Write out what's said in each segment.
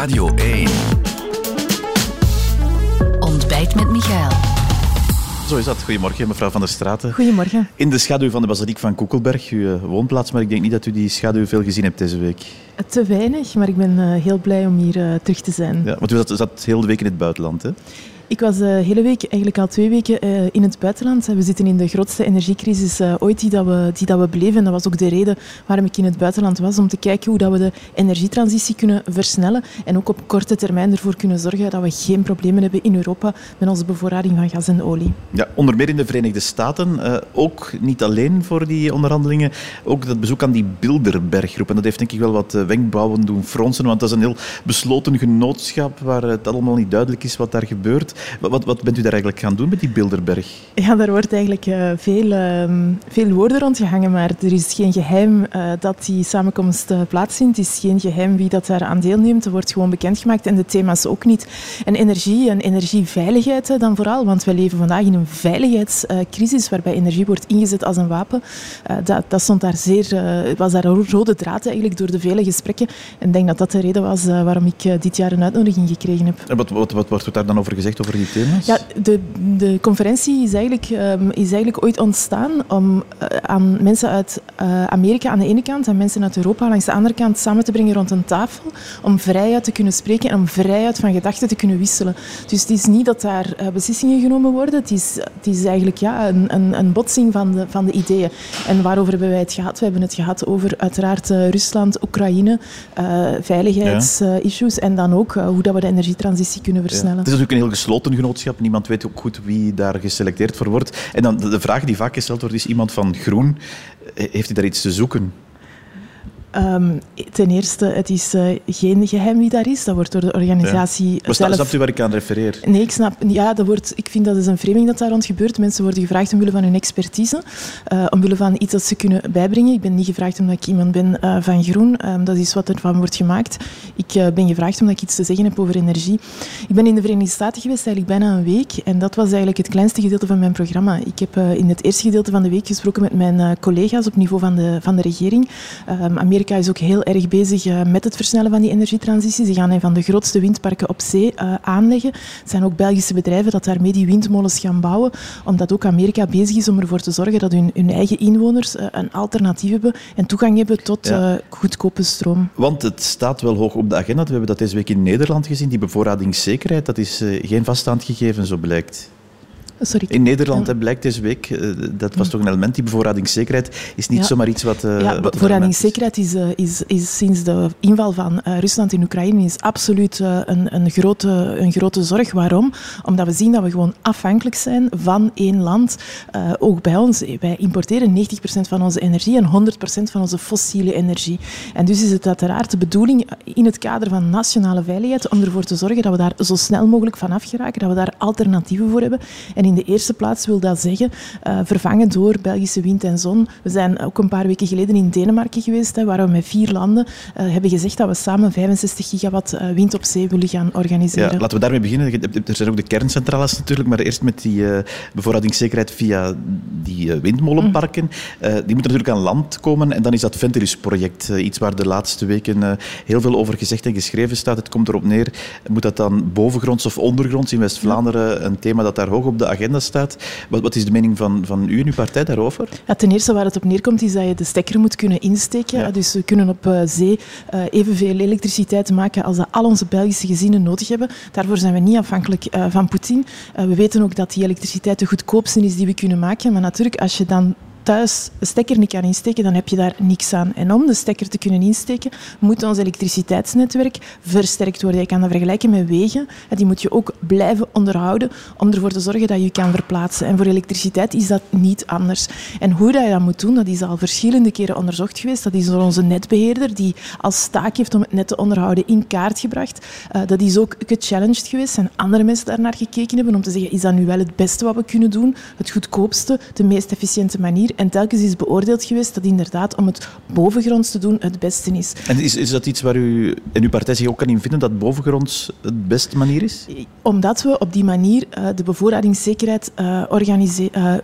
Radio 1. Ontbijt met Michael. Zo is dat. Goedemorgen, mevrouw Van der Straten. Goedemorgen. In de schaduw van de basiliek van Koekelberg, uw eh, woonplaats, maar ik denk niet dat u die schaduw veel gezien hebt deze week. Te weinig, maar ik ben eh, heel blij om hier uh, terug te zijn. Ja, want u zat, zat heel de week in het buitenland, hè? Ik was de hele week, eigenlijk al twee weken, in het buitenland. We zitten in de grootste energiecrisis ooit die, dat we, die dat we beleven. En dat was ook de reden waarom ik in het buitenland was, om te kijken hoe dat we de energietransitie kunnen versnellen en ook op korte termijn ervoor kunnen zorgen dat we geen problemen hebben in Europa met onze bevoorrading van gas en olie. Ja, onder meer in de Verenigde Staten. Ook niet alleen voor die onderhandelingen, ook dat bezoek aan die Bilderberggroep. En dat heeft denk ik wel wat wenkbrauwen doen fronsen, want dat is een heel besloten genootschap waar het allemaal niet duidelijk is wat daar gebeurt. Wat, wat bent u daar eigenlijk gaan doen met die Bilderberg? Ja, daar wordt eigenlijk uh, veel, uh, veel woorden rondgehangen, maar er is geen geheim uh, dat die samenkomst plaatsvindt. Het is geen geheim wie dat daar aan deelneemt. Er wordt gewoon bekendgemaakt en de thema's ook niet. En energie en energieveiligheid dan vooral, want we leven vandaag in een veiligheidscrisis waarbij energie wordt ingezet als een wapen. dat, dat stond daar zeer, was daar een rode draad eigenlijk door de vele gesprekken. En ik denk dat dat de reden was waarom ik dit jaar een uitnodiging gekregen heb. En wat, wat, wat wordt daar dan over gezegd, over die thema's? Ja, de, de conferentie is eigenlijk, um, is eigenlijk ooit ontstaan om uh, aan mensen uit uh, Amerika aan de ene kant en mensen uit Europa langs de andere kant samen te brengen rond een tafel om vrijuit te kunnen spreken en om vrijuit van gedachten te kunnen wisselen. Dus het is niet dat daar uh, beslissingen genomen worden, het is, het is eigenlijk ja, een, een, een botsing van de, van de ideeën. En waarover hebben wij het gehad? We hebben het gehad over uiteraard Rusland, Oekraïne, veiligheidsissues ja. en dan ook hoe dat we de energietransitie kunnen versnellen. Ja. Het is natuurlijk een heel gesloten genootschap. Niemand weet ook goed wie daar geselecteerd voor wordt. En dan de vraag die vaak gesteld wordt is, iemand van Groen, heeft hij daar iets te zoeken? Um, ten eerste, het is uh, geen geheim wie daar is. Dat wordt door de organisatie ja. Maar zelf... Snapt u waar ik aan refereer? Nee, ik snap... Ja, dat wordt, ik vind dat is een framing dat daar rond gebeurt. Mensen worden gevraagd omwille van hun expertise, uh, omwille van iets dat ze kunnen bijbrengen. Ik ben niet gevraagd omdat ik iemand ben uh, van groen. Um, dat is wat er van wordt gemaakt. Ik ben gevraagd omdat ik iets te zeggen heb over energie. Ik ben in de Verenigde Staten geweest eigenlijk bijna een week. En dat was eigenlijk het kleinste gedeelte van mijn programma. Ik heb in het eerste gedeelte van de week gesproken met mijn collega's op niveau van de, van de regering. Um, Amerika is ook heel erg bezig uh, met het versnellen van die energietransitie. Ze gaan een van de grootste windparken op zee uh, aanleggen. Het zijn ook Belgische bedrijven dat daarmee die windmolens gaan bouwen, omdat ook Amerika bezig is om ervoor te zorgen dat hun, hun eigen inwoners uh, een alternatief hebben en toegang hebben tot ja. goedkope stroom. Want het staat wel hoog op de agenda. We hebben dat deze week in Nederland gezien. Die bevoorradingszekerheid, dat is geen vaststaand gegeven, zo blijkt. Sorry. In Nederland ja. blijkt deze week, uh, dat was toch een element, die bevoorradingszekerheid is niet ja. zomaar iets wat... Uh, ja, wat bevoorradingszekerheid is, uh, is, is sinds de inval van Rusland in Oekraïne is absoluut een, een, grote, een grote zorg. Waarom? Omdat we zien dat we gewoon afhankelijk zijn van één land. ook bij ons, wij importeren 90% van onze energie en 100% van onze fossiele energie. En dus is het uiteraard de bedoeling in het kader van nationale veiligheid om ervoor te zorgen dat we daar zo snel mogelijk vanaf geraken, dat we daar alternatieven voor hebben. En in de eerste plaats wil dat zeggen uh, vervangen door Belgische wind en zon. We zijn ook een paar weken geleden in Denemarken geweest, hè, waar we met vier landen uh, hebben gezegd dat we samen 65 gigawatt uh, wind op zee willen gaan organiseren. Ja, laten we daarmee beginnen. Er zijn ook de kerncentrales natuurlijk, maar eerst met die bevoorradingszekerheid via die windmolenparken. Mm. die moeten natuurlijk aan land komen en dan is dat Ventilus-project iets waar de laatste weken heel veel over gezegd en geschreven staat. Het komt erop neer, moet dat dan bovengronds of ondergronds in West-Vlaanderen een thema dat daar hoog op de agenda staat. Wat, wat, is de mening van, van u en uw partij daarover? Ja, ten eerste waar het op neerkomt is dat je de stekker moet kunnen insteken. Ja. Dus we kunnen op uh, zee uh, evenveel elektriciteit maken als dat al onze Belgische gezinnen nodig hebben. Daarvoor zijn we niet afhankelijk uh, van Poetin. we weten ook dat die elektriciteit de goedkoopste is die we kunnen maken. Maar natuurlijk, als je dan thuis de stekker niet kan insteken, dan heb je daar niks aan. En om de stekker te kunnen insteken, moet ons elektriciteitsnetwerk versterkt worden. Je kan dat vergelijken met wegen. Die moet je ook blijven onderhouden om ervoor te zorgen dat je kan verplaatsen. En voor elektriciteit is dat niet anders. En hoe dat je dat moet doen, dat is al verschillende keren onderzocht geweest. Dat is door onze netbeheerder, die als taak heeft om het net te onderhouden, in kaart gebracht. Uh, dat is ook gechallenged geweest. En andere mensen daar naar gekeken hebben om te zeggen, is dat nu wel het beste wat we kunnen doen? Het goedkoopste, de meest efficiënte manier? Manier. En telkens is beoordeeld geweest dat inderdaad om het bovengronds te doen het beste is. En is, is dat iets waar u en uw partij zich ook kan in vinden, dat bovengronds het beste manier is? Omdat we op die manier uh, de bevoorradingszekerheid, uh, organiseren,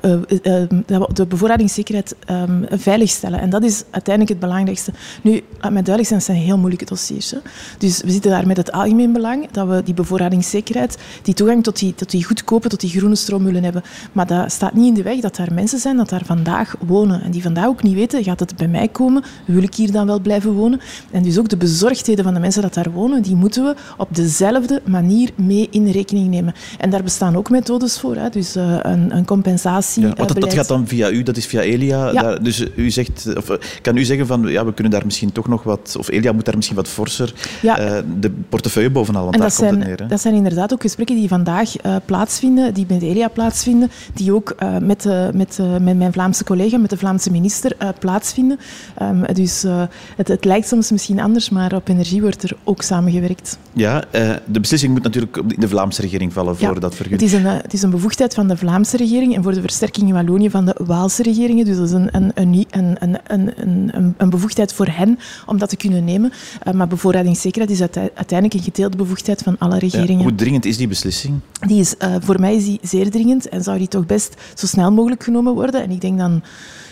de bevoorradingszekerheid um, veiligstellen. En dat is uiteindelijk het belangrijkste. Nu, laat mij duidelijk zijn, het zijn heel moeilijke dossiers. Hè. Dus we zitten daar met het algemeen belang dat we die bevoorradingszekerheid, die toegang tot die, tot die goedkope, tot die groene stroom willen hebben. Maar dat staat niet in de weg dat daar mensen zijn dat daar vandaag wonen en die vandaag ook niet weten, gaat het bij mij komen? Wil ik hier dan wel blijven wonen? En dus ook de bezorgdheden van de mensen dat daar wonen, die moeten we op dezelfde manier mee in rekening nemen. En daar bestaan ook methodes voor, hè. dus uh, een, een compensatie. Ja, want dat, dat, gaat dan via u, dat is via Elia. Ja. Daar, dus u zegt, of, kan u zeggen van ja, we kunnen daar misschien toch nog wat, of Elia moet daar misschien wat forser ja. uh, de portefeuille bovenal, want en daar dat komt zijn, het neer. Hè? Dat zijn inderdaad ook gesprekken die vandaag uh, plaatsvinden, die met Elia plaatsvinden, die ook met, met, met mijn Vlaamse collega, met de Vlaamse minister plaatsvinden. Um, dus het, het, lijkt soms misschien anders, maar op energie wordt er ook samengewerkt. Ja, de beslissing moet natuurlijk in de Vlaamse regering vallen voor ja, dat vergunning. Het is, een, het is een bevoegdheid van de Vlaamse regering en voor de versterking in Wallonië van de Waalse regeringen. Dus dat is een, een, een, een, een, een, een bevoegdheid voor hen om dat te kunnen nemen. Maar bevoorradingszekerheid is uiteindelijk een gedeelde bevoegdheid van alle regeringen. Ja, hoe dringend is die beslissing? Die is, voor mij is die zeer dringend en zou die toch best zo snel mogelijk genomen worden. En ik denk dan young.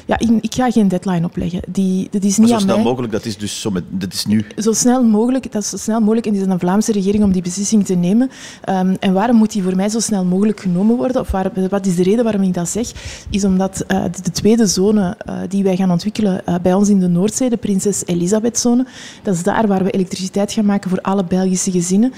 Ja, ik, ik, ga geen deadline opleggen. Die, dat is niet maar zo snel mij. mogelijk, dat is dus zo met, dat is nu. Zo snel mogelijk, dat is zo snel mogelijk en het is aan de Vlaamse regering om die beslissing te nemen. Um, en waarom moet die voor mij zo snel mogelijk genomen worden? Of waar, wat is de reden waarom ik dat zeg? Is omdat uh, de, de, tweede zone uh, die wij gaan ontwikkelen uh, bij ons in de Noordzee, de Prinses Elisabeth-zone, dat is daar waar we elektriciteit gaan maken voor alle Belgische gezinnen.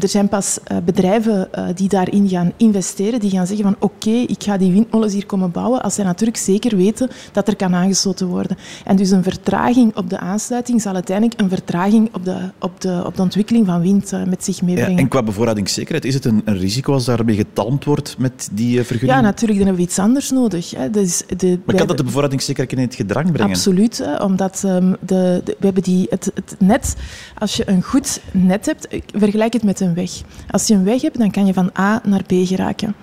er zijn pas bedrijven die daarin gaan investeren, die gaan zeggen van oké, okay, ik ga die windmolens hier komen bouwen, als zij natuurlijk zeker weten dat er kan aangesloten worden. En dus een vertraging op de aansluiting zal uiteindelijk een vertraging op de, op de, op de ontwikkeling van wind uh, met zich meebrengen. Ja, en qua bevoorradingszekerheid, is het een, een, risico als daarmee getalmd wordt met die uh, vergunning? Ja, natuurlijk. Dan hebben we iets anders nodig. Hè. Dus de, maar kan dat de bevoorradingszekerheid in het gedrang brengen? Absoluut, hè, omdat um, de, de, we hebben die, het, het net, als je een goed net hebt, vergelijk het met een weg. Als je een weg hebt, dan kan je van A naar B geraken.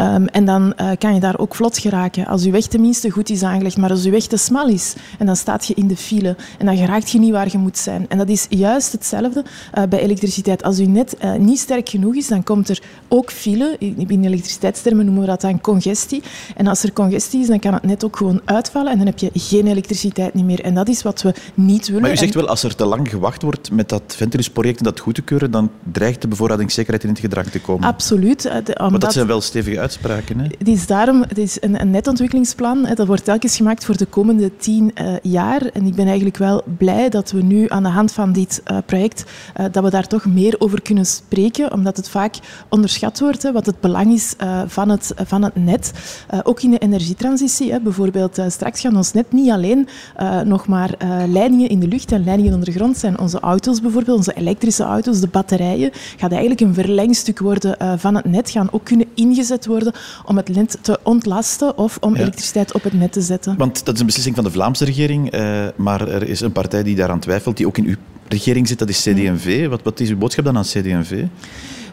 Um, en dan uh, kan je daar ook vlot geraken. Als je weg tenminste goed is aangelegd, maar als je weg te smal is en dan staat je in de file en dan geraakt je niet waar je moet zijn. En dat is juist hetzelfde uh, bij elektriciteit. Als je net uh, niet sterk genoeg is, dan komt er ook file. In elektriciteitstermen noemen we dat dan congestie. En als er congestie is, dan kan het net ook gewoon uitvallen en dan heb je geen elektriciteit niet meer. En dat is wat we niet willen. Maar u zegt wel, als er te lang gewacht wordt met dat Ventilus-project en dat goed te keuren, dan dreigt de bevoorradingszekerheid in het gedrang te komen. Absoluut. De, omdat... dat zijn wel stevige uitspraken. Hè? Het is daarom het is een, een netontwikkelingsplan. Hè, dat wordt telkens gemaakt voor de komende tien uh, jaar. En ik ben eigenlijk wel blij dat we nu aan de hand van dit uh, project, uh, dat we daar toch meer over kunnen spreken, omdat het vaak onderschat wordt, hè, wat het belang is van, het, van het net. ook in de energietransitie. Hè. Bijvoorbeeld, straks gaan ons net niet alleen nog maar leidingen in de lucht en leidingen ondergrond zijn. Onze auto's bijvoorbeeld, onze elektrische auto's, de batterijen, gaat eigenlijk een verlengstuk worden van het net, gaan ook kunnen ingezet worden om het net te ontlasten of om ja. elektriciteit op het net te zetten. Want dat is een beslissing van de Vlaamse regering, uh, maar er is een partij die daaraan twijfelt, die ook in uw regering zit, dat is CD&V. Wat, wat is uw boodschap dan aan CD&V?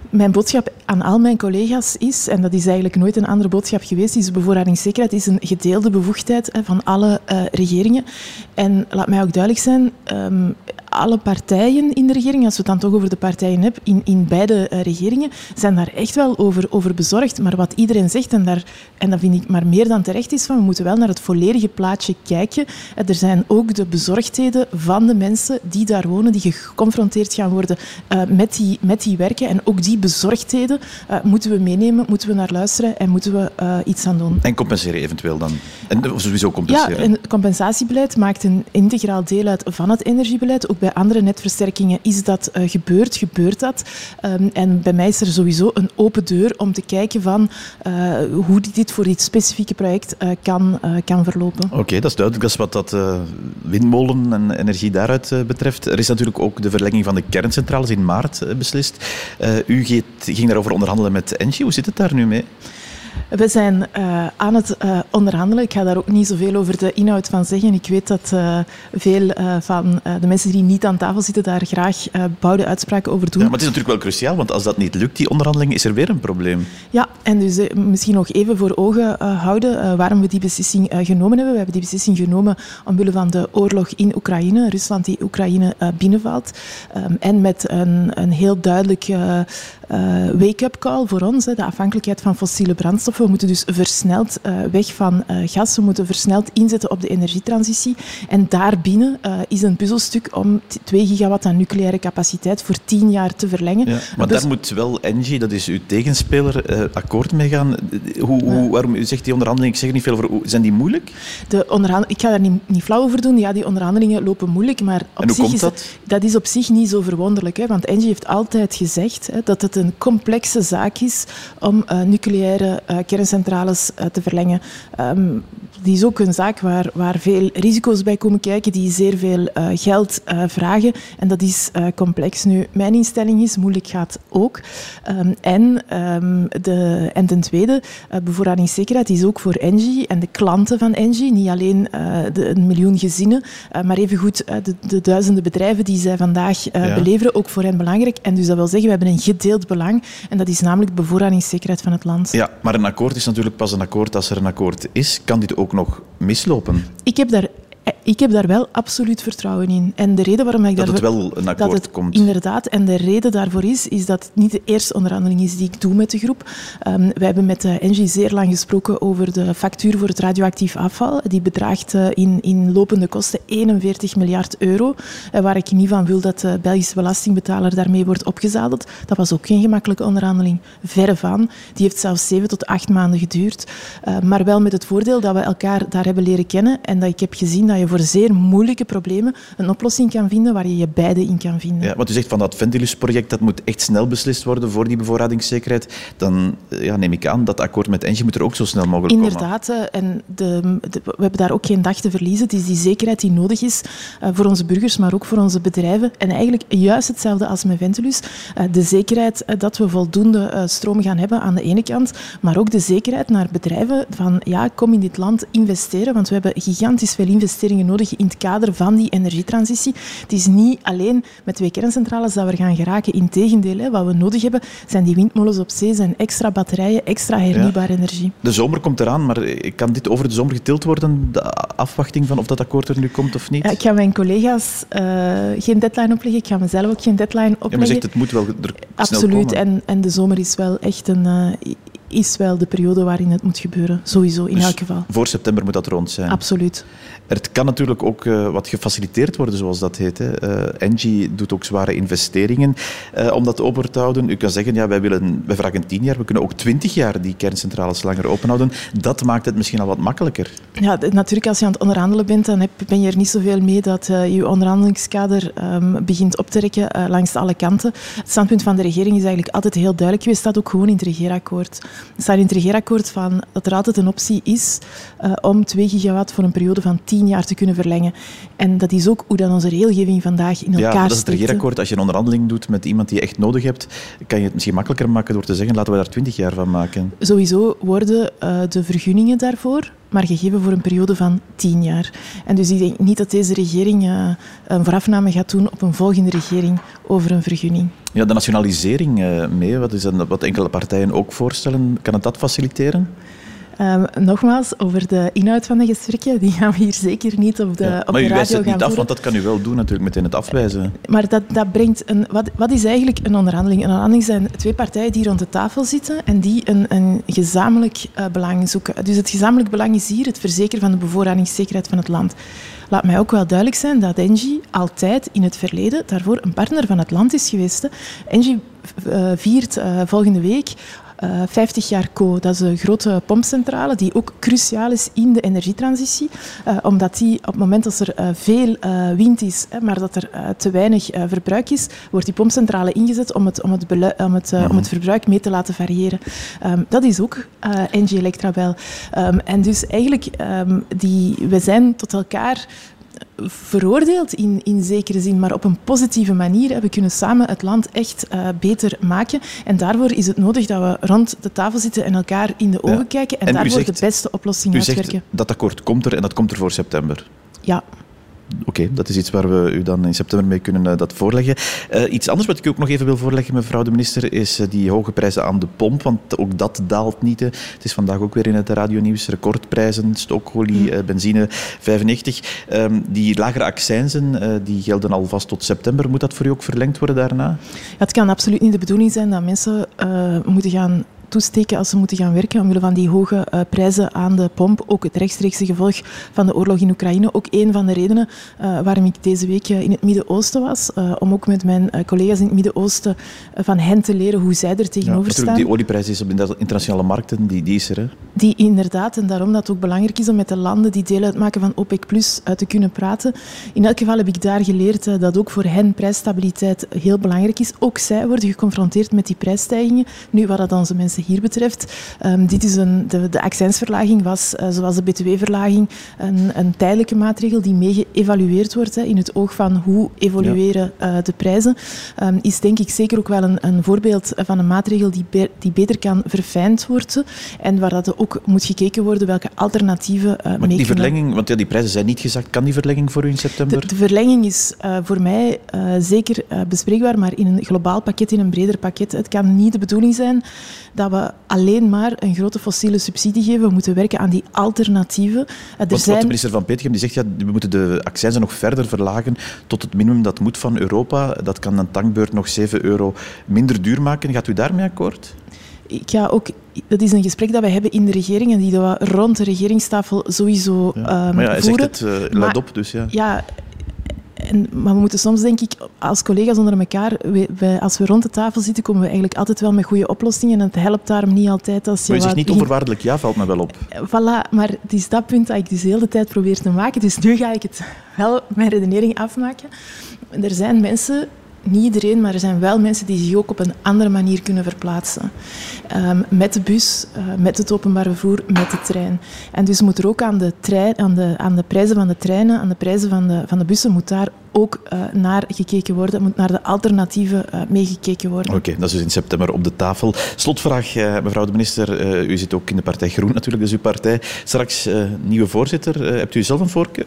Mijn boodschap aan al mijn collega's is, en dat is eigenlijk nooit een andere boodschap geweest, is bevoorradingszekerheid is een gedeelde bevoegdheid van alle uh, regeringen. En laat mij ook duidelijk zijn, um, alle partijen in de regering, als we het dan toch over de partijen hebben, in, in beide uh, regeringen, zijn daar echt wel over, over bezorgd. Maar wat iedereen zegt, en, daar, en dat vind ik maar meer dan terecht is, van we moeten wel naar het volledige plaatje kijken. Er zijn ook de bezorgdheden van de mensen die daar wonen, die geconfronteerd gaan worden uh, met, die, met die werken. En ook die bezorgdheden moeten we meenemen, moeten we naar luisteren en moeten we iets aan doen. En compenseren eventueel dan? En sowieso compenseren? Ja, een compensatiebeleid maakt een integraal deel uit van het energiebeleid. Ook bij andere netversterkingen is dat uh, gebeurd, gebeurt dat. Um, en bij mij is er sowieso een open deur om te kijken van uh, hoe dit voor dit specifieke project uh, kan, kan verlopen. Oké, dat is duidelijk. Dat is wat dat windmolen en energie daaruit betreft. Er is natuurlijk ook de verlenging van de kerncentrales in maart beslist. u ging daarover onderhandelen met Engie. Hoe zit het daar nu mee? We zijn uh, aan het uh, onderhandelen. Ik ga daar ook niet zoveel over de inhoud van zeggen. Ik weet dat uh, veel van de mensen die niet aan tafel zitten daar graag bouwde uitspraken over doen. Ja, maar het is natuurlijk wel cruciaal, want als dat niet lukt, die onderhandeling, is er weer een probleem. Ja, en dus misschien nog even voor ogen houden waarom we die beslissing genomen hebben. We hebben die beslissing genomen omwille van de oorlog in Oekraïne. Rusland die Oekraïne binnenvalt. Um, en met een, een heel duidelijk wake-up call voor ons. De afhankelijkheid van fossiele we moeten dus versneld uh, weg van uh, gas. We moeten versneld inzetten op de energietransitie. En daarbinnen uh, is een puzzelstuk om 2 gigawatt aan nucleaire capaciteit voor 10 jaar te verlengen. Ja, maar dus... daar moet wel Engie, dat is uw tegenspeler, akkoord mee gaan. Hoe, hoe, waarom u zegt die onderhandelingen, ik zeg er niet veel over, zijn die moeilijk? De. Ik ga daar niet, niet flauw over doen. Ja, die onderhandelingen lopen moeilijk, maar op en hoe zich komt is dat? dat is op zich niet zo verwonderlijk. Hè, want Engie heeft altijd gezegd hè, dat het een complexe zaak is om nucleaire kerncentrales uh, te verlengen. Um, die is ook een zaak waar, waar veel risico's bij komen kijken, die zeer veel uh, geld uh, vragen. En dat is complex. Nu, mijn instelling is, moeilijk gaat ook. Um, en, um, de, en ten tweede, bevoorradingszekerheid is ook voor Engie en de klanten van Engie, niet alleen de een miljoen gezinnen, maar evengoed de, de duizenden bedrijven die zij vandaag ja. beleveren, ook voor hen belangrijk. En dus dat wil zeggen, we hebben een gedeeld belang en dat is namelijk de bevoorradingszekerheid van het land. Ja, maar een akkoord is natuurlijk pas een akkoord als er een akkoord is. Kan dit ook nog mislopen? Ik heb daar ik heb daar wel absoluut vertrouwen in. En de reden waarom ik dat daar het wel een akkoord dat het, komt. Inderdaad. En de reden daarvoor is, is dat het niet de eerste onderhandeling is die ik doe met de groep. Um, wij hebben met de Engie zeer lang gesproken over de factuur voor het radioactief afval. Die bedraagt uh, in, in lopende kosten 41 miljard euro. Uh, waar ik niet van wil dat de Belgische belastingbetaler daarmee wordt opgezadeld. Dat was ook geen gemakkelijke onderhandeling. Verre van. Die heeft zelfs zeven tot acht maanden geduurd. Uh, maar wel met het voordeel dat we elkaar daar hebben leren kennen. En dat ik heb gezien dat je voor zeer moeilijke problemen een oplossing kan vinden waar je je beide in kan vinden. Ja, wat u zegt van dat Ventilus-project, dat moet echt snel beslist worden voor die bevoorradingszekerheid. Dan ja, neem ik aan dat akkoord met Engie moet er ook zo snel mogelijk Inderdaad, komen. Inderdaad. En de, de, we hebben daar ook geen dag te verliezen. Het is die zekerheid die nodig is uh, voor onze burgers, maar ook voor onze bedrijven. En eigenlijk juist hetzelfde als met Ventilus. De zekerheid dat we voldoende stroom gaan hebben aan de ene kant, maar ook de zekerheid naar bedrijven van ja, kom in dit land investeren, want we hebben gigantisch veel investeringen nodig in het kader van die energietransitie. Het is niet alleen met twee kerncentrales dat we gaan geraken. Integendeel, hè, wat we nodig hebben zijn die windmolens op zee, zijn extra batterijen, extra hernieuwbare ja. energie. De zomer komt eraan, maar kan dit over de zomer getild worden? De afwachting van of dat akkoord er nu komt of niet? Ja, ik ga mijn collega's uh, geen deadline opleggen. Ik ga mezelf ook geen deadline opleggen. Ja, maar zegt, het moet wel er Absoluut. En, en de zomer is wel echt een... Uh, is wel de periode waarin het moet gebeuren. Sowieso, in dus elk geval. Voor september moet dat rond zijn. Absoluut. Het kan natuurlijk ook uh, wat gefaciliteerd worden, zoals dat heet. Hè. Uh, Engie doet ook zware investeringen uh, om dat open te houden. U kan zeggen, ja, wij, willen, wij vragen tien jaar, we kunnen ook twintig jaar die kerncentrales langer openhouden. Dat maakt het misschien al wat makkelijker. Ja, natuurlijk, als je aan het onderhandelen bent, dan heb, ben je er niet zoveel mee dat je onderhandelingskader um, begint op te rekken langs alle kanten. Het standpunt van de regering is eigenlijk altijd heel duidelijk geweest, staat ook gewoon in het regeerakkoord. Er staat in het regeerakkoord van dat er altijd een optie is om 2 gigawatt voor een periode van 10 tien jaar te kunnen verlengen. En dat is ook hoe dan onze regelgeving vandaag in elkaar Ja, dat is het regeerakkoord. Als je een onderhandeling doet met iemand die je echt nodig hebt, kan je het misschien makkelijker maken door te zeggen laten we daar twintig jaar van maken. Sowieso worden uh, de vergunningen daarvoor maar gegeven voor een periode van tien jaar. En dus ik denk niet dat deze regering uh, een voorafname gaat doen op een volgende regering over een vergunning. Ja, de nationalisering mee, wat, is wat enkele partijen ook voorstellen, kan het dat faciliteren? Um, nogmaals, over de inhoud van de gesprekken, die gaan we hier zeker niet op de, ja, op maar de u wijst het niet af, want dat kan u wel doen natuurlijk, meteen het afwijzen. Maar dat, dat brengt een... Wat, wat is eigenlijk een onderhandeling? Een onderhandeling zijn twee partijen die rond de tafel zitten en die een, een gezamenlijk uh, belang zoeken. Dus het gezamenlijk belang is hier het verzekeren van de bevoorradingszekerheid van het land. Laat mij ook wel duidelijk zijn dat Engie altijd in het verleden daarvoor een partner van het land is geweest. Engie uh, viert uh, volgende week uh, 50 jaar Co. Dat is een grote pompcentrale die ook cruciaal is in de energietransitie. Uh, omdat die op het moment dat er uh, veel wind is, hè, maar dat er te weinig verbruik is, wordt die pompcentrale ingezet om het, om het, om het, om het verbruik mee te laten variëren. Um, dat is ook Engie Electra wel. Um, en dus eigenlijk, um, die, we zijn tot elkaar veroordeeld in, in zekere zin, maar op een positieve manier. We kunnen samen het land echt uh, beter maken. En daarvoor is het nodig dat we rond de tafel zitten en elkaar in de ogen kijken en, en daarvoor zegt, de beste oplossing u uitwerken. Zegt, dat akkoord komt er en dat komt er voor september. Ja. Oké, dat is iets waar we u dan in september mee kunnen uh, dat voorleggen. Uh, iets anders wat ik ook nog even wil voorleggen, mevrouw de minister, is uh, die hoge prijzen aan de pomp. Want ook dat daalt niet. Het is vandaag ook weer in het radionieuws. Recordprijzen, stookolie, benzine 95. Um, die lagere accijnzen die gelden alvast tot september. Moet dat voor u ook verlengd worden daarna? Ja, het kan absoluut niet de bedoeling zijn dat mensen moeten gaan toesteken als ze moeten gaan werken omwille van die hoge uh, prijzen aan de pomp. Ook het rechtstreekse gevolg van de oorlog in Oekraïne. Ook een van de redenen uh, waarom ik deze week in het Midden-Oosten was. Om ook met mijn collega's in het Midden-Oosten van hen te leren hoe zij er tegenover ja, staan. Die olieprijs is op de internationale markten, die, die is er. Hè? Die inderdaad. En daarom dat het ook belangrijk is om met de landen die deel uitmaken van OPEC Plus te kunnen praten. In elk geval heb ik daar geleerd dat ook voor hen prijsstabiliteit heel belangrijk is. Ook zij worden geconfronteerd met die prijsstijgingen. Nu, wat dat onze mensen hier betreft. Um, dit is een, de, de accijnsverlaging was, uh, zoals de btw-verlaging, een, een, tijdelijke maatregel die mee geëvalueerd wordt hè, in het oog van hoe evolueren ja. uh, de prijzen. Um, is denk ik zeker ook wel een, een voorbeeld van een maatregel die, be die beter kan verfijnd worden en waar dat ook moet gekeken worden welke alternatieven uh, maar die verlenging, want ja, die prijzen zijn niet gezakt, kan die verlenging voor u in september? De, de verlenging is voor mij zeker bespreekbaar, maar in een globaal pakket, in een breder pakket. Het kan niet de bedoeling zijn dat we alleen maar een grote fossiele subsidie geven. We moeten werken aan die alternatieven. Er wat, zijn... de minister van Petegem die zegt, ja, we moeten de accijnzen nog verder verlagen tot het minimum dat moet van Europa. Dat kan een tankbeurt nog 7 euro minder duur maken. Gaat u daarmee akkoord? Ik ga ook dat is een gesprek dat we hebben in de regering en die we rond de regeringstafel sowieso ja. Um, maar ja, hij voeren. zegt het uh, luid op, dus ja. Ja, en, maar we moeten soms, denk ik, als collega's onder elkaar, we, als we rond de tafel zitten, komen we eigenlijk altijd wel met goede oplossingen. En het helpt daarom niet altijd als je. Maar je zegt niet onvoorwaardelijk ja, valt me wel op. Voilà, maar het is dat punt dat ik dus de hele tijd probeer te maken. Dus nu ga ik het wel mijn redenering afmaken. Er zijn mensen niet iedereen, maar er zijn wel mensen die zich ook op een andere manier kunnen verplaatsen. Um, met de bus, uh, met het openbaar vervoer, met de trein. En dus moet er ook aan de, trein, aan de, aan de prijzen van de treinen, aan de prijzen van de, van de bussen, moet daar ook uh, naar gekeken worden. moet naar de alternatieven uh, meegekeken worden. Oké, dat is dus in september op de tafel. Slotvraag, mevrouw de minister. u zit ook in de partij Groen natuurlijk, dus uw partij. Straks nieuwe voorzitter. hebt u zelf een voorkeur?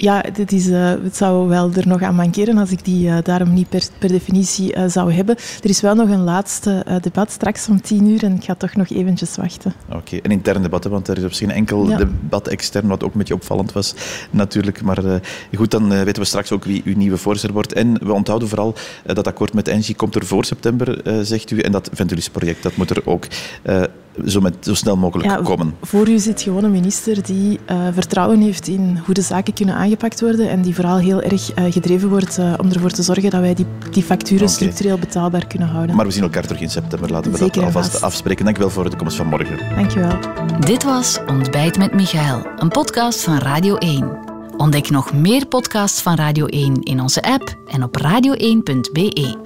Ja, dit is, uh, het zou wel er nog aan mankeren als ik die uh, daarom niet per, per definitie uh, zou hebben. Er is wel nog een laatste debat straks om tien uur en ik ga toch nog eventjes wachten. Oké, okay. een intern debat, hè, want er is op zich enkel ja. debat extern, wat ook een beetje opvallend was natuurlijk. Maar goed, dan weten we straks ook wie uw nieuwe voorzitter wordt. En we onthouden vooral dat akkoord met Engie komt er voor september, zegt u. En dat Ventulis-project, dat moet er ook zo, met, zo snel mogelijk ja, komen. Voor u zit gewoon een minister die uh, vertrouwen heeft in hoe de zaken kunnen aangepakt worden en die vooral heel erg uh, gedreven wordt uh, om ervoor te zorgen dat wij die, die facturen okay. structureel betaalbaar kunnen houden. Maar we zien elkaar terug in september. Laten we Zeker dat alvast vast. afspreken. Dank u wel voor de komst van morgen. Dank je wel. Dit was Ontbijt met Michael, een podcast van Radio 1. Ontdek nog meer podcasts van Radio 1 in onze app en op radio1.be.